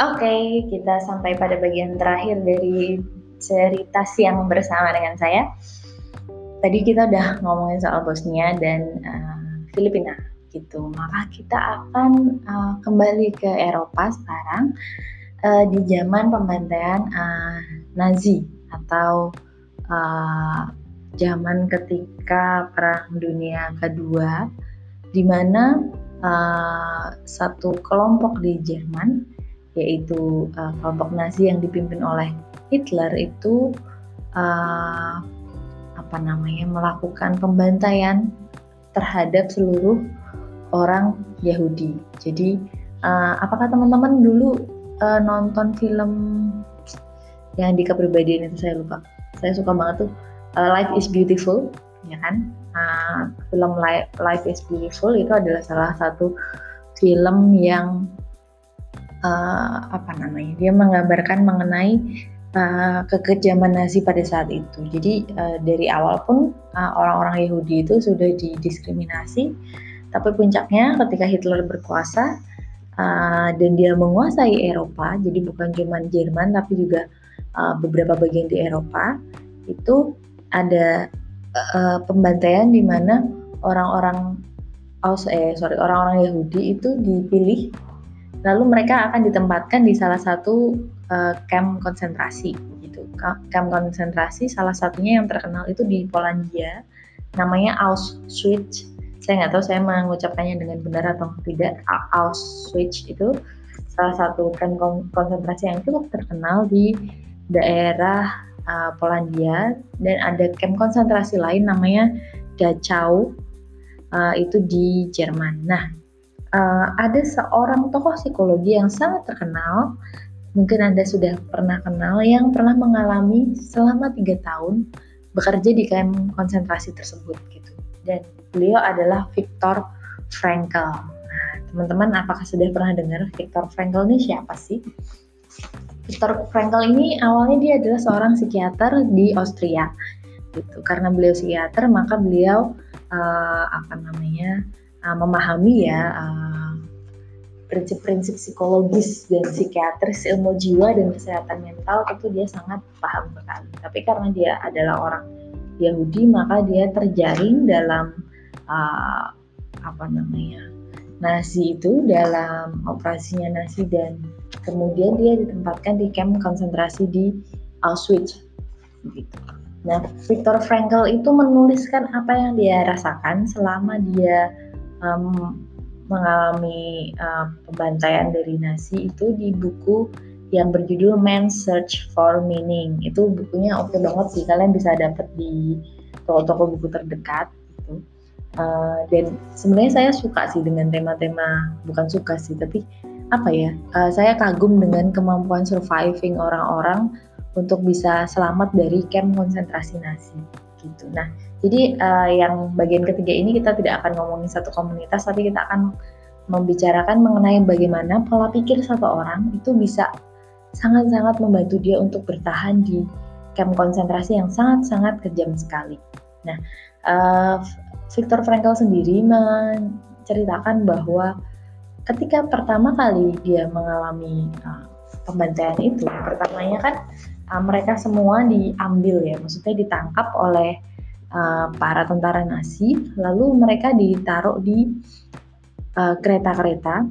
Oke, kita sampai pada bagian terakhir dari cerita siang bersama dengan saya. Tadi kita udah ngomongin soal Bosnia dan uh, Filipina gitu. Maka kita akan uh, kembali ke Eropa sekarang uh, di zaman pembantaian uh, Nazi atau uh, zaman ketika Perang Dunia Kedua, di mana uh, satu kelompok di Jerman yaitu uh, kelompok Nazi yang dipimpin oleh Hitler itu uh, apa namanya melakukan pembantaian terhadap seluruh orang Yahudi. Jadi uh, apakah teman-teman dulu uh, nonton film yang di kepribadian itu saya lupa. Saya suka banget tuh uh, Life is Beautiful, ya kan? Uh, film Life, Life is Beautiful itu adalah salah satu film yang uh, apa namanya dia menggambarkan mengenai uh, kekejaman Nazi pada saat itu. Jadi uh, dari awal pun orang orang-orang Yahudi itu sudah didiskriminasi, tapi puncaknya ketika Hitler berkuasa uh, dan dia menguasai Eropa, jadi bukan cuma Jerman tapi juga uh, beberapa bagian di Eropa itu ada uh, pembantaian di mana orang-orang oh, eh sorry orang-orang Yahudi itu dipilih lalu mereka akan ditempatkan di salah satu uh, camp konsentrasi gitu. Camp konsentrasi salah satunya yang terkenal itu di Polandia namanya Auschwitz. Saya nggak tahu saya mengucapkannya dengan benar atau tidak. Auschwitz itu salah satu camp konsentrasi yang cukup terkenal di daerah uh, Polandia dan ada camp konsentrasi lain namanya Dachau uh, itu di Jerman. Nah, uh, ada seorang tokoh psikologi yang sangat terkenal, mungkin Anda sudah pernah kenal, yang pernah mengalami selama tiga tahun bekerja di kamp konsentrasi tersebut gitu. Dan beliau adalah Viktor Frankl. Nah, teman-teman apakah sudah pernah dengar Viktor Frankl ini siapa sih? Viktor Frankl ini awalnya dia adalah seorang psikiater di Austria gitu. Karena beliau psikiater maka beliau uh, apa namanya? Uh, memahami ya uh, prinsip-prinsip psikologis dan psikiatris ilmu jiwa dan kesehatan mental tentu dia sangat paham sekali. Tapi karena dia adalah orang Yahudi maka dia terjaring dalam uh, apa namanya Nazi itu dalam operasinya Nazi dan kemudian dia ditempatkan di camp konsentrasi di Auschwitz. Gitu. Nah, Viktor Frankl itu menuliskan apa yang dia rasakan selama dia um, mengalami uh, pembantaian dari Nazi itu di buku yang berjudul Man's Search for Meaning. Itu bukunya oke okay banget sih, kalian bisa dapat di toko-toko buku terdekat. Gitu. Uh, dan sebenarnya saya suka sih dengan tema-tema, bukan suka sih, tapi apa ya, uh, saya kagum dengan kemampuan surviving orang-orang untuk bisa selamat dari camp konsentrasi Nazi gitu. Nah, jadi uh, yang bagian ketiga ini kita tidak akan ngomongin satu komunitas, tapi kita akan membicarakan mengenai bagaimana pola pikir satu orang itu bisa sangat-sangat membantu dia untuk bertahan di camp konsentrasi yang sangat-sangat kejam sekali. Nah, uh, Viktor Frankl sendiri menceritakan bahwa ketika pertama kali dia mengalami uh, pembantaian itu, pertamanya kan uh, mereka semua diambil ya, maksudnya ditangkap oleh uh, para tentara Nazi, lalu mereka ditaruh di uh, kereta-kereta.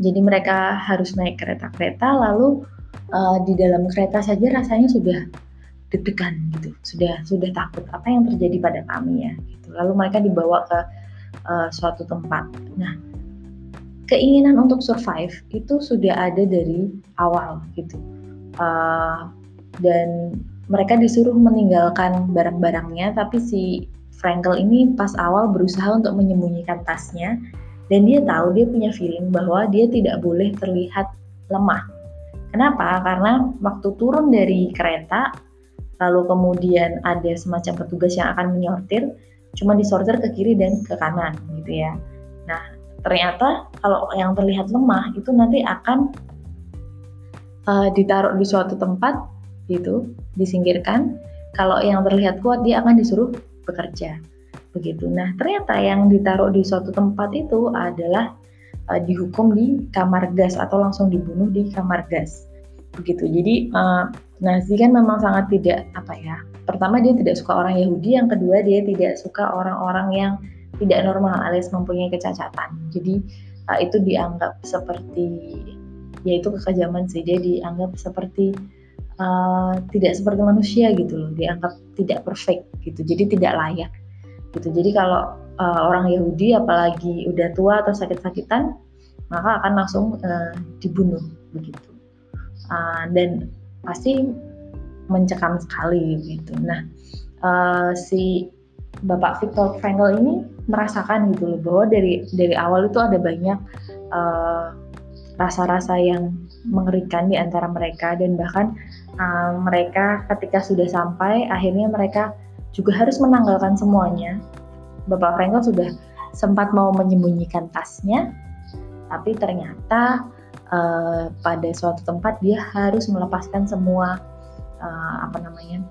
Jadi mereka harus naik kereta-kereta, lalu uh, di dalam kereta saja rasanya sudah deg-degan gitu, sudah sudah takut apa yang terjadi pada kami ya. Gitu. Lalu mereka dibawa ke uh, suatu tempat. Nah, keinginan untuk survive itu sudah ada dari awal gitu. Uh, dan mereka disuruh meninggalkan barang-barangnya tapi si Frankel ini pas awal berusaha untuk menyembunyikan tasnya dan dia tahu dia punya feeling bahwa dia tidak boleh terlihat lemah. Kenapa? Karena waktu turun dari kereta lalu kemudian ada semacam petugas yang akan menyortir cuma disortir ke kiri dan ke kanan gitu ya. Nah, ternyata kalau yang terlihat lemah itu nanti akan uh, ditaruh di suatu tempat gitu disingkirkan. Kalau yang terlihat kuat dia akan disuruh bekerja. Begitu. Nah ternyata yang ditaruh di suatu tempat itu adalah uh, dihukum di kamar gas atau langsung dibunuh di kamar gas. Begitu. Jadi uh, Nazi kan memang sangat tidak apa ya pertama dia tidak suka orang Yahudi yang kedua dia tidak suka orang-orang yang tidak normal alias mempunyai kecacatan. Jadi uh, itu dianggap seperti yaitu kekejaman sih dia dianggap seperti uh, tidak seperti manusia gitu loh dianggap tidak perfect gitu jadi tidak layak gitu. Jadi kalau uh, orang Yahudi apalagi udah tua atau sakit-sakitan maka akan langsung uh, dibunuh begitu. Uh, dan pasti mencekam sekali gitu. Nah uh, si Bapak Viktor Frankl ini merasakan gitu loh bahwa dari dari awal itu ada banyak uh, rasa-rasa yang mengerikan di antara mereka dan bahkan uh, mereka ketika sudah sampai akhirnya mereka juga harus menanggalkan semuanya. Bapak Frankel sudah sempat mau menyembunyikan tasnya, tapi ternyata uh, pada suatu tempat dia harus melepaskan semua uh, apa namanya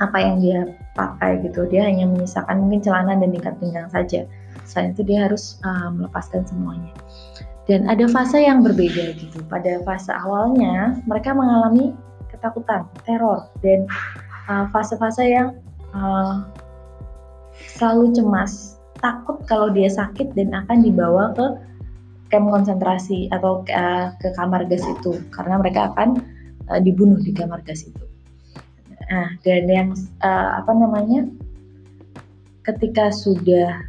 apa yang dia pakai gitu. Dia hanya menyisakan mungkin celana dan ikat pinggang saja. Selain itu dia harus uh, melepaskan semuanya dan ada fase yang berbeda gitu. Pada fase awalnya mereka mengalami ketakutan, teror dan uh, fase-fase uh, yang uh, selalu cemas, takut kalau dia sakit dan akan dibawa ke camp konsentrasi atau ke, uh, ke kamar gas itu karena mereka akan uh, dibunuh di kamar gas itu. Nah, dan yang uh, apa namanya? Ketika sudah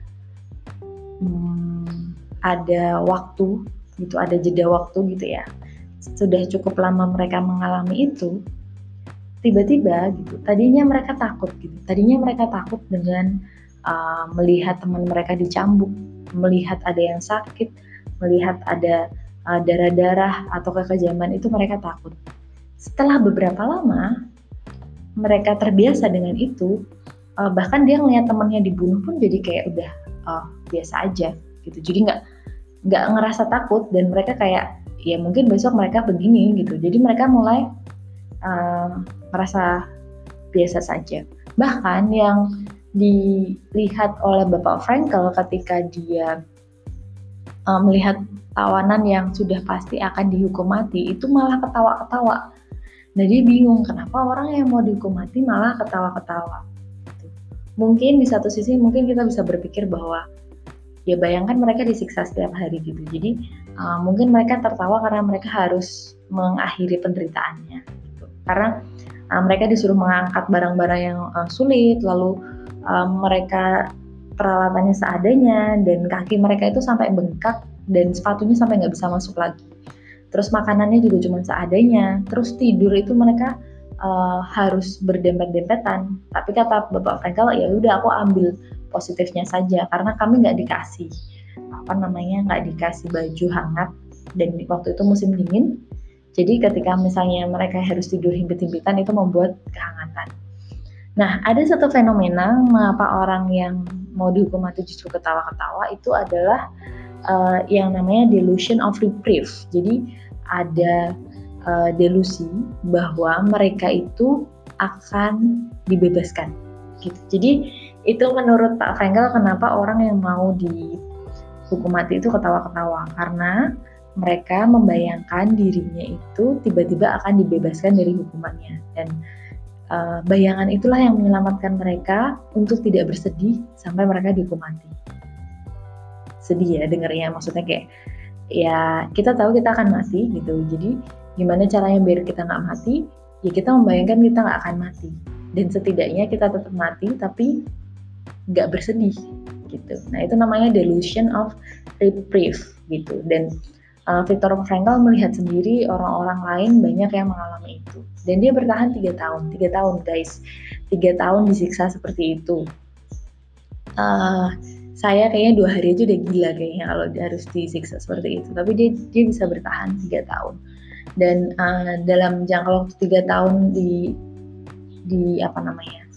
hmm, ada waktu gitu ada jeda waktu gitu ya sudah cukup lama mereka mengalami itu tiba-tiba gitu tadinya mereka takut gitu. Tadinya mereka takut dengan uh, melihat teman mereka dicambuk melihat ada yang sakit melihat ada uh, darah-darah atau kekejaman itu mereka takut. Setelah beberapa lama mereka terbiasa dengan itu uh, bahkan dia ngeliat temannya dibunuh pun jadi kayak udah uh, biasa aja gitu. Jadi nggak nggak ngerasa takut dan mereka kayak ya mungkin besok mereka begini gitu. Jadi mereka mulai uh, merasa biasa saja. Bahkan yang dilihat oleh Bapak Frankel ketika dia uh, melihat tawanan yang sudah pasti akan dihukum mati itu malah ketawa-ketawa. Nah dia bingung kenapa orang yang mau dihukum mati malah ketawa-ketawa? Gitu. mungkin di satu sisi mungkin kita bisa berpikir bahwa ya bayangkan mereka disiksa setiap hari gitu. Jadi uh, mungkin mereka tertawa karena mereka harus mengakhiri penderitaannya gitu. karena uh, mereka disuruh mengangkat barang-barang yang uh, sulit lalu uh, mereka peralatannya seadanya dan kaki mereka itu sampai bengkak dan sepatunya sampai nggak bisa masuk lagi. Terus makanannya juga cuma seadanya. Terus tidur itu mereka uh, harus berdempet-dempetan. Tapi kata bapak Frankel ya udah aku ambil positifnya saja karena kami nggak dikasih apa namanya nggak dikasih baju hangat dan waktu itu musim dingin. Jadi ketika misalnya mereka harus tidur himpit-himpitan itu membuat kehangatan. Nah ada satu fenomena mengapa orang yang mau dihukum mati justru ketawa-ketawa itu adalah uh, yang namanya delusion of reprieve. Jadi ada uh, delusi bahwa mereka itu akan dibebaskan gitu. Jadi itu menurut Pak Fengel kenapa orang yang mau dihukum mati itu ketawa-ketawa. Karena mereka membayangkan dirinya itu tiba-tiba akan dibebaskan dari hukumannya. Dan uh, bayangan itulah yang menyelamatkan mereka untuk tidak bersedih sampai mereka dihukum mati. Sedih ya dengarnya maksudnya kayak ya kita tahu kita akan mati gitu. Jadi gimana caranya biar kita nggak mati? Ya kita membayangkan kita nggak akan mati. Dan setidaknya kita tetap mati tapi nggak bersedih gitu. Nah itu namanya delusion of reprieve gitu. Dan uh, Viktor Frankl melihat sendiri orang-orang lain banyak yang mengalami itu. Dan dia bertahan tiga tahun, tiga tahun guys, tiga tahun disiksa seperti itu. Uh, saya kayaknya dua hari aja udah gila kayaknya kalau harus disiksa seperti itu. Tapi dia dia bisa bertahan tiga tahun. Dan uh, dalam jangka waktu tiga tahun di di apa namanya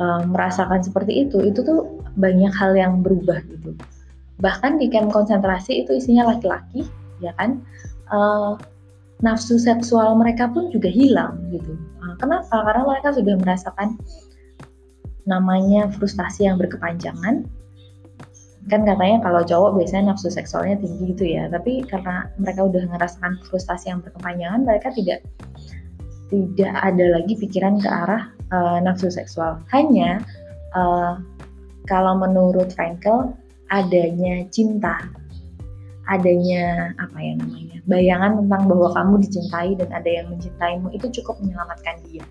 uh, merasakan seperti itu, itu tuh banyak hal yang berubah gitu. Bahkan di camp konsentrasi itu isinya laki-laki, ya kan? Uh, nafsu seksual mereka pun juga hilang gitu. Uh, kenapa? Karena mereka sudah merasakan namanya frustasi yang berkepanjangan kan katanya kalau cowok biasanya nafsu seksualnya tinggi gitu ya tapi karena mereka udah ngerasakan frustasi yang berkepanjangan mereka tidak tidak ada lagi pikiran ke arah uh, nafsu seksual hanya uh, kalau menurut Frankel adanya cinta. Adanya apa ya namanya bayangan tentang bahwa kamu dicintai dan ada yang mencintaimu itu cukup menyelamatkan dia.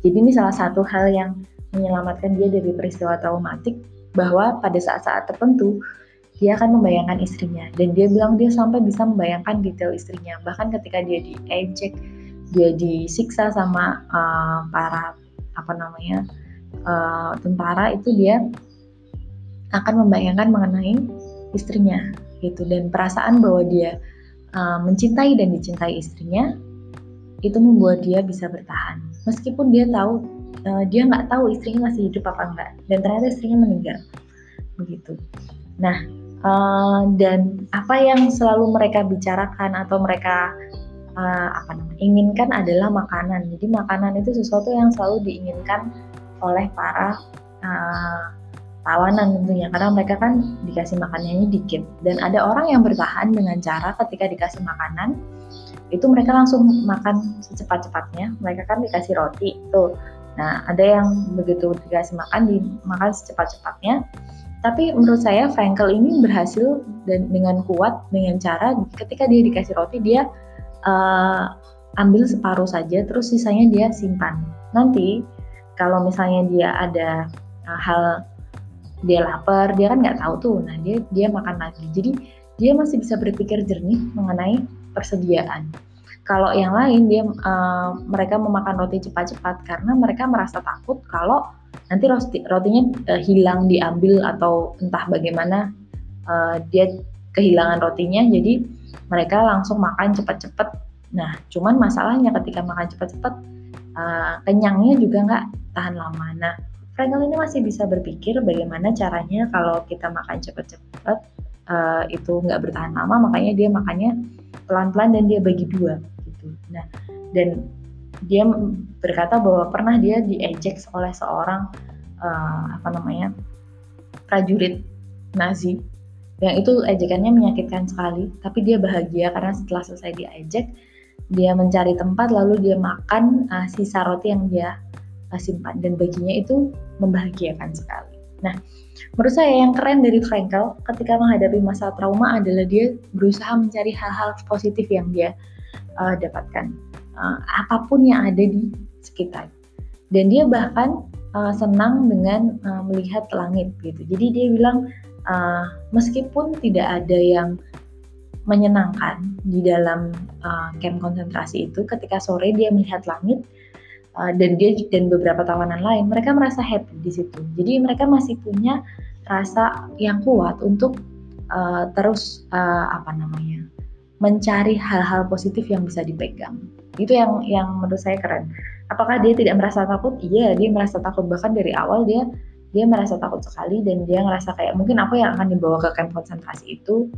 Jadi ini salah satu hal yang menyelamatkan dia dari peristiwa traumatik bahwa pada saat-saat tertentu dia akan membayangkan istrinya. Dan dia bilang dia sampai bisa membayangkan detail istrinya. Bahkan ketika dia diejek dia disiksa sama uh, para apa namanya uh, tentara itu dia akan membayangkan mengenai istrinya gitu. Dan perasaan bahwa dia uh, mencintai dan dicintai istrinya itu membuat dia bisa bertahan. Meskipun dia tahu uh, dia nggak tahu istrinya masih hidup apa enggak dan ternyata istrinya meninggal begitu nah uh, dan apa yang selalu mereka bicarakan atau mereka uh, apa inginkan adalah makanan. Jadi makanan itu sesuatu yang selalu diinginkan oleh para uh, tawanan tentunya karena mereka kan dikasih makanannya dikit dan ada orang yang bertahan dengan cara ketika dikasih makanan itu mereka langsung makan secepat-cepatnya mereka kan dikasih roti tuh Nah, ada yang begitu dikasih makan dimakan secepat-cepatnya. Tapi menurut saya Frankel ini berhasil dan dengan kuat dengan cara ketika dia dikasih roti dia uh, ambil separuh saja terus sisanya dia simpan. Nanti kalau misalnya dia ada uh, hal dia lapar dia kan nggak tahu tuh nah dia dia makan lagi jadi dia masih bisa berpikir jernih mengenai persediaan kalau yang lain dia uh, mereka memakan roti cepat-cepat karena mereka merasa takut kalau nanti roti rotinya uh, hilang diambil atau entah bagaimana uh, dia kehilangan rotinya jadi mereka langsung makan cepat-cepat. Nah, cuman masalahnya ketika makan cepat-cepat uh, kenyangnya juga nggak tahan lama. Nah, Frankel ini masih bisa berpikir bagaimana caranya kalau kita makan cepat-cepat uh, itu nggak bertahan lama, makanya dia makannya pelan-pelan dan dia bagi dua gitu. Nah, dan dia berkata bahwa pernah dia diejek oleh seorang uh, apa namanya prajurit Nazi yang itu ejekannya menyakitkan sekali tapi dia bahagia karena setelah selesai diejek dia mencari tempat lalu dia makan uh, sisa roti yang dia simpan dan baginya itu membahagiakan sekali. Nah, menurut saya yang keren dari Frankel ketika menghadapi masa trauma adalah dia berusaha mencari hal-hal positif yang dia uh, dapatkan. Uh, apa pun yang ada di sekitar. Dan dia bahkan uh, senang dengan uh, melihat langit gitu. Jadi dia bilang uh, meskipun tidak ada yang menyenangkan di dalam uh, camp konsentrasi itu ketika sore dia melihat langit uh, dan dia dan beberapa tawanan lain mereka merasa happy di situ jadi mereka masih punya rasa yang kuat untuk uh, terus uh, apa namanya mencari hal-hal positif yang bisa dipegang. Itu yang yang menurut saya keren. Apakah dia tidak merasa takut? Iya, dia merasa takut bahkan dari awal dia dia merasa takut sekali dan dia ngerasa kayak mungkin aku yang akan dibawa ke camp konsentrasi itu.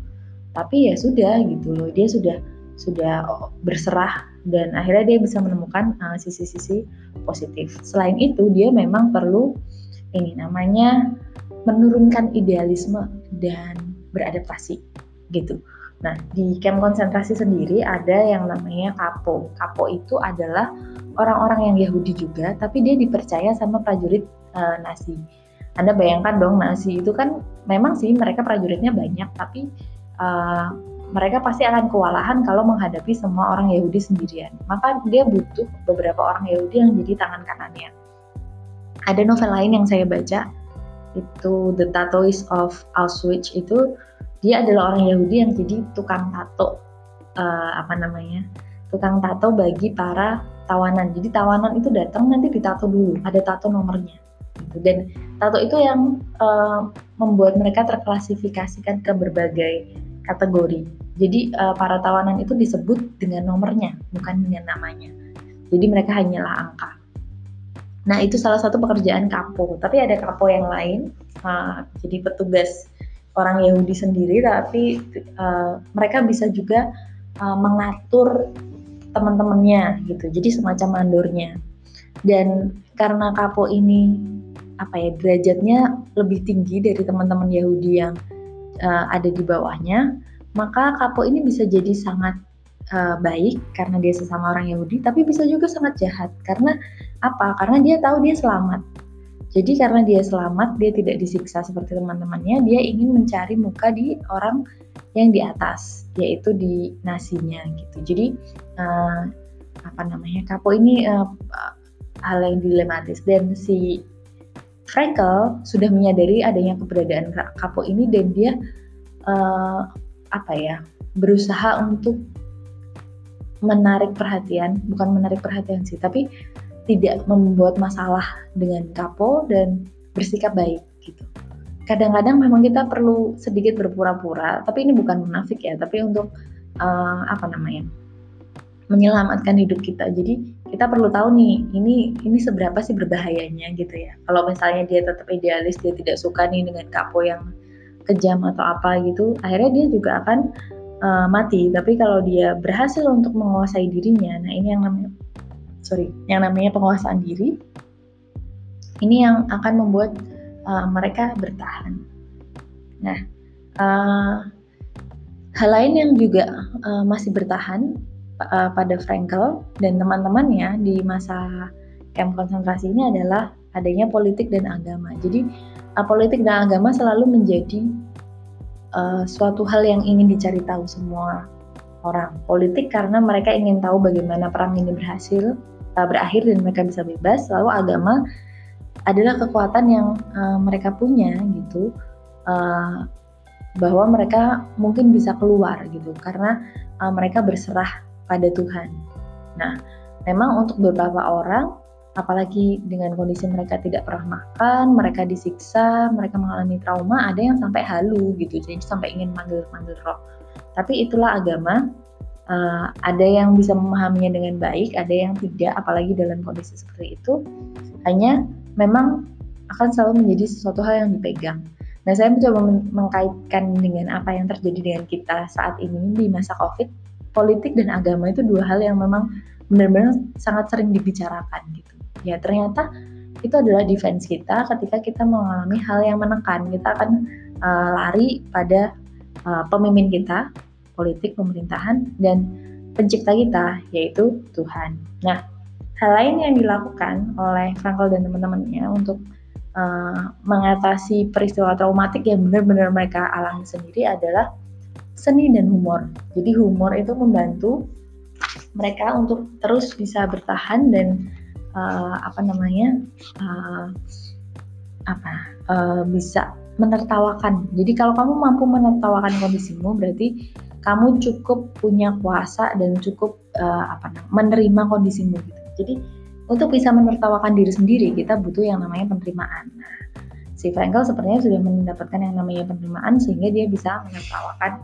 Tapi ya sudah gitu loh, dia sudah sudah berserah dan akhirnya dia bisa menemukan uh, sisi-sisi uh, positif. Selain itu, dia memang perlu ini namanya menurunkan idealisme dan beradaptasi gitu. Nah, di camp konsentrasi sendiri ada yang namanya kapo. Kapo itu adalah orang-orang yang Yahudi juga, tapi dia dipercaya sama prajurit uh, Nazi. Anda bayangkan dong, Nazi itu kan memang sih mereka prajuritnya banyak, tapi uh, mereka pasti akan kewalahan kalau menghadapi semua orang Yahudi sendirian. Maka dia butuh beberapa orang Yahudi yang jadi tangan kanannya. Ada novel lain yang saya baca, itu The Tattooist of Auschwitz itu dia adalah orang Yahudi yang jadi tukang tato uh, apa namanya tukang tato bagi para tawanan jadi tawanan itu datang nanti ditato dulu ada tato nomornya gitu. dan tato itu yang uh, membuat mereka terklasifikasikan ke berbagai kategori jadi uh, para tawanan itu disebut dengan nomornya bukan dengan namanya jadi mereka hanyalah angka Nah, itu salah satu pekerjaan kapo. Tapi ada kapo yang lain, uh, jadi petugas orang Yahudi sendiri, tapi uh, mereka bisa juga uh, mengatur teman-temannya gitu. Jadi semacam mandornya. Dan karena kapo ini apa ya derajatnya lebih tinggi dari teman-teman Yahudi yang uh, ada di bawahnya, maka Kapo ini bisa jadi sangat uh, baik karena dia sesama orang Yahudi, tapi bisa juga sangat jahat karena apa? Karena dia tahu dia selamat. Jadi karena dia selamat, dia tidak disiksa seperti teman-temannya, dia ingin mencari muka di orang yang di atas, yaitu di nasinya gitu. Jadi uh, apa namanya? Kapo ini uh, hal yang dilematis dan si Frankel sudah menyadari adanya keberadaan Kapo ini dan dia uh, apa ya berusaha untuk menarik perhatian, bukan menarik perhatian sih, tapi tidak membuat masalah dengan kapo dan bersikap baik gitu. Kadang-kadang memang kita perlu sedikit berpura-pura, tapi ini bukan munafik ya, tapi untuk uh, apa namanya? menyelamatkan hidup kita. Jadi kita perlu tahu nih, ini ini seberapa sih berbahayanya gitu ya. Kalau misalnya dia tetap idealis, dia tidak suka nih dengan kapo yang kejam atau apa gitu, akhirnya dia juga akan uh, mati. Tapi kalau dia berhasil untuk menguasai dirinya, nah ini yang namanya sorry, yang namanya penguasaan diri, ini yang akan membuat uh, mereka bertahan. Nah, uh, hal lain yang juga uh, masih bertahan uh, pada Frankel dan teman-temannya di masa camp konsentrasi ini adalah adanya politik dan agama. Jadi politik dan agama selalu menjadi uh, suatu hal yang ingin dicari tahu semua orang. Politik karena mereka ingin tahu bagaimana perang ini berhasil, uh, berakhir dan mereka bisa bebas lalu agama adalah kekuatan yang uh, mereka punya gitu uh, bahwa mereka mungkin bisa keluar gitu karena uh, mereka berserah pada Tuhan. Nah, memang untuk beberapa orang apalagi dengan kondisi mereka tidak pernah makan, mereka disiksa, mereka mengalami trauma, ada yang sampai halu gitu, jadi sampai ingin manggil-manggil roh. Tapi itulah agama uh, ada yang bisa memahaminya dengan baik, ada yang tidak, apalagi dalam kondisi seperti itu. Hanya memang akan selalu menjadi sesuatu hal yang dipegang. Nah, saya mencoba mengkaitkan dengan apa yang terjadi dengan kita saat ini di masa COVID. Politik dan agama itu dua hal yang memang benar-benar sangat sering dibicarakan gitu. Ya, ternyata itu adalah defense kita ketika kita mengalami hal yang menekan. Kita akan uh, lari pada uh, pemimpin kita, politik pemerintahan dan pencipta kita yaitu Tuhan. Nah, hal lain yang dilakukan oleh Frankel dan teman-temannya untuk uh, mengatasi peristiwa traumatik yang benar-benar mereka alami sendiri adalah seni dan humor. Jadi humor itu membantu mereka untuk terus bisa bertahan dan uh, apa namanya uh, apa uh, bisa menertawakan. Jadi kalau kamu mampu menertawakan kondisimu berarti kamu cukup punya kuasa dan cukup uh, apa namanya menerima kondisimu gitu. Jadi untuk bisa menertawakan diri sendiri kita butuh yang namanya penerimaan. Nah, si Frankel sepertinya sudah mendapatkan yang namanya penerimaan sehingga dia bisa menertawakan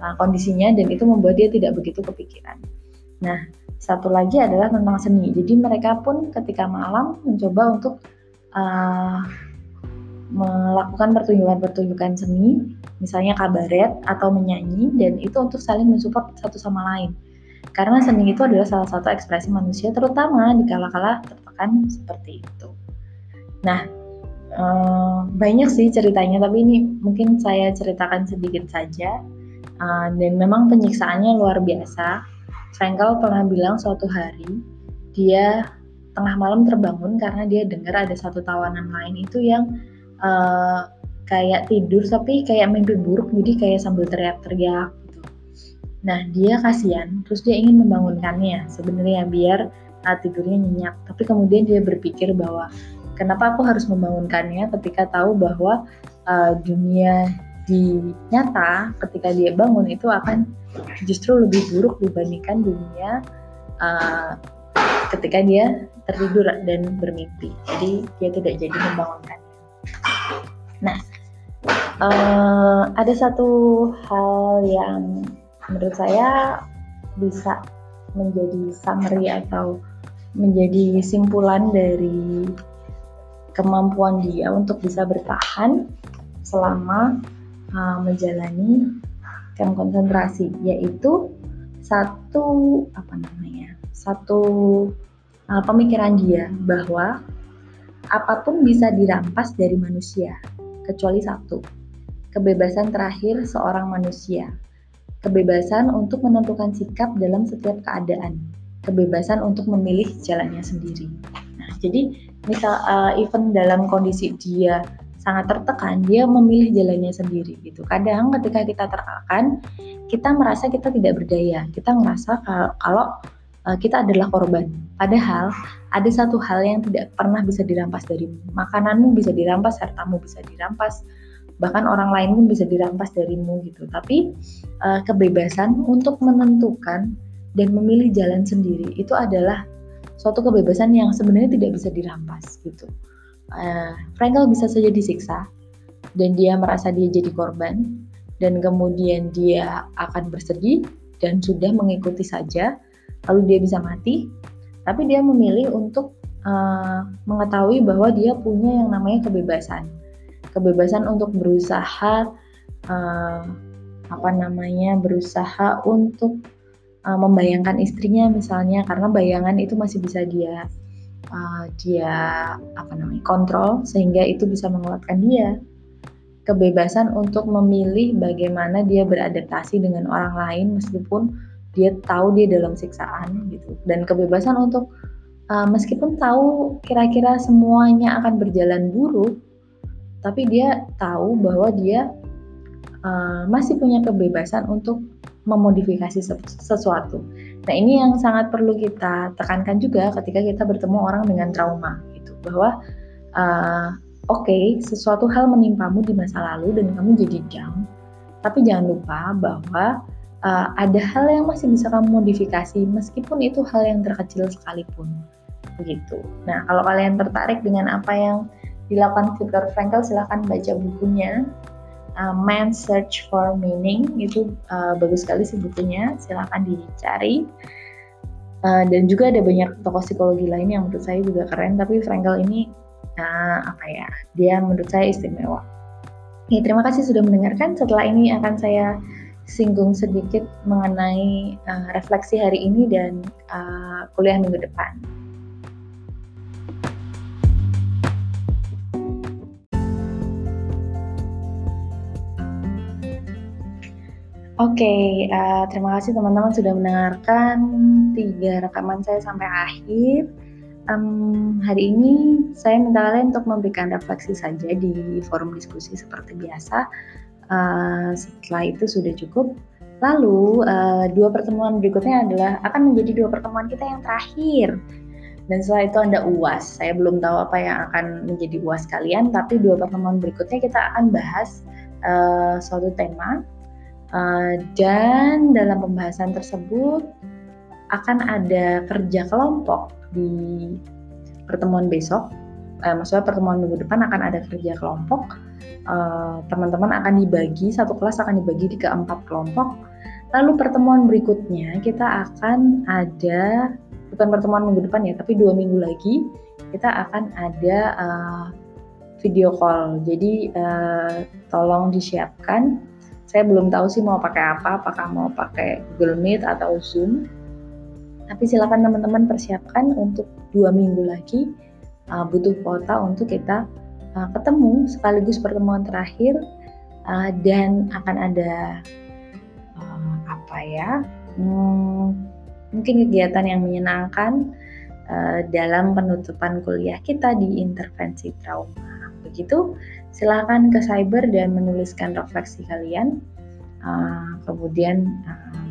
uh, kondisinya dan itu membuat dia tidak begitu kepikiran. Nah, satu lagi adalah tentang seni. Jadi mereka pun ketika malam mencoba untuk uh, melakukan pertunjukan-pertunjukan seni, misalnya kabaret atau menyanyi, dan itu untuk saling mensupport satu sama lain. Karena seni itu adalah salah satu ekspresi manusia, terutama di kala-kala tertekan seperti itu. Nah, eh, banyak sih ceritanya, tapi ini mungkin saya ceritakan sedikit saja. Eh, dan memang penyiksaannya luar biasa. Frankel pernah bilang suatu hari dia tengah malam terbangun karena dia dengar ada satu tawanan lain itu yang uh, kayak tidur tapi kayak mimpi buruk jadi kayak sambil teriak-teriak gitu. Nah dia kasihan terus dia ingin membangunkannya sebenarnya biar uh, tidurnya nyenyak tapi kemudian dia berpikir bahwa kenapa aku harus membangunkannya ketika tahu bahwa uh, dunia di nyata ketika dia bangun itu akan justru lebih buruk dibandingkan dunia uh, ketika dia tertidur dan bermimpi. Jadi dia tidak jadi membangunkan. Nah, uh, ada satu hal yang menurut saya bisa menjadi summary atau menjadi simpulan dari kemampuan dia untuk bisa bertahan selama uh, menjalani camp konsentrasi yaitu satu apa namanya satu uh, pemikiran dia bahwa apa pun bisa dirampas dari manusia, kecuali satu, kebebasan terakhir seorang manusia. Kebebasan untuk menentukan sikap dalam setiap keadaan. Kebebasan untuk memilih jalannya sendiri. Nah, jadi misal uh, even dalam kondisi dia sangat tertekan, dia memilih jalannya sendiri gitu. Kadang ketika kita tertekan, kita merasa kita tidak berdaya. Kita merasa kalau uh, kita adalah korban. Padahal ada satu hal yang tidak pernah bisa dirampas darimu. Makananmu bisa dirampas, hartamu bisa dirampas, bahkan orang lain pun bisa dirampas darimu gitu. Tapi uh, kebebasan untuk menentukan dan memilih jalan sendiri itu adalah suatu kebebasan yang sebenarnya tidak bisa dirampas gitu. Uh, Frankel bisa saja disiksa dan dia merasa dia jadi korban dan kemudian dia akan bersedih dan sudah mengikuti saja lalu dia bisa mati. Tapi dia memilih untuk uh, mengetahui bahwa dia punya yang namanya kebebasan. Kebebasan untuk berusaha uh, apa namanya berusaha untuk uh, membayangkan istrinya misalnya karena bayangan itu masih bisa dia uh, dia apa namanya kontrol sehingga itu bisa menguatkan dia. Kebebasan untuk memilih bagaimana dia beradaptasi dengan orang lain meskipun dia tahu dia dalam siksaan gitu. Dan kebebasan untuk uh, meskipun tahu kira-kira semuanya akan berjalan buruk tapi dia tahu bahwa dia uh, masih punya kebebasan untuk memodifikasi sesuatu. Nah ini yang sangat perlu kita tekankan juga ketika kita bertemu orang dengan trauma gitu bahwa uh, oke okay, sesuatu hal menimpamu di masa lalu dan kamu jadi down, tapi jangan lupa bahwa uh, ada hal yang masih bisa kamu modifikasi meskipun itu hal yang terkecil sekalipun begitu. Nah kalau kalian tertarik dengan apa yang dilakukan Viktor Frankl silahkan baca bukunya uh, Man Search for Meaning. Itu uh, bagus sekali sih bukunya. Silahkan dicari. Uh, dan juga ada banyak tokoh psikologi lain yang menurut saya juga keren. Tapi Frankl ini uh, apa ya dia menurut saya istimewa. Ya, terima kasih sudah mendengarkan. Setelah ini akan saya singgung sedikit mengenai uh, refleksi hari ini dan uh, kuliah minggu depan. Oke, okay, uh, terima kasih teman-teman sudah mendengarkan tiga rekaman saya sampai akhir. Um, hari ini saya minta kalian untuk memberikan refleksi saja di forum diskusi seperti biasa. Uh, setelah itu sudah cukup. Lalu uh, dua pertemuan berikutnya adalah akan menjadi dua pertemuan kita yang terakhir. Dan setelah itu Anda UAS. Saya belum tahu apa yang akan menjadi UAS kalian, tapi dua pertemuan berikutnya kita akan bahas uh, suatu tema Uh, dan dalam pembahasan tersebut akan ada kerja kelompok di pertemuan besok. Uh, maksudnya pertemuan minggu depan akan ada kerja kelompok. Eh, teman-teman uh, akan dibagi satu kelas akan dibagi di keempat kelompok. Lalu pertemuan berikutnya kita akan ada bukan pertemuan minggu depan ya, tapi dua minggu lagi kita akan ada uh, video call. Jadi uh, tolong disiapkan saya belum tahu sih mau pakai apa, apakah mau pakai Google Meet atau Zoom. Tapi silakan teman-teman persiapkan untuk dua minggu lagi uh, butuh kuota untuk kita uh, ketemu sekaligus pertemuan terakhir uh, dan akan ada uh, apa ya? Hmm, mungkin kegiatan yang menyenangkan uh, dalam penutupan kuliah kita di intervensi trauma. Begitu silahkan ke cyber dan menuliskan refleksi kalian. Uh, kemudian uh,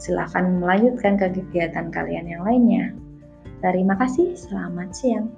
silahkan melanjutkan ke kegiatan kalian yang lainnya. Terima kasih, selamat siang.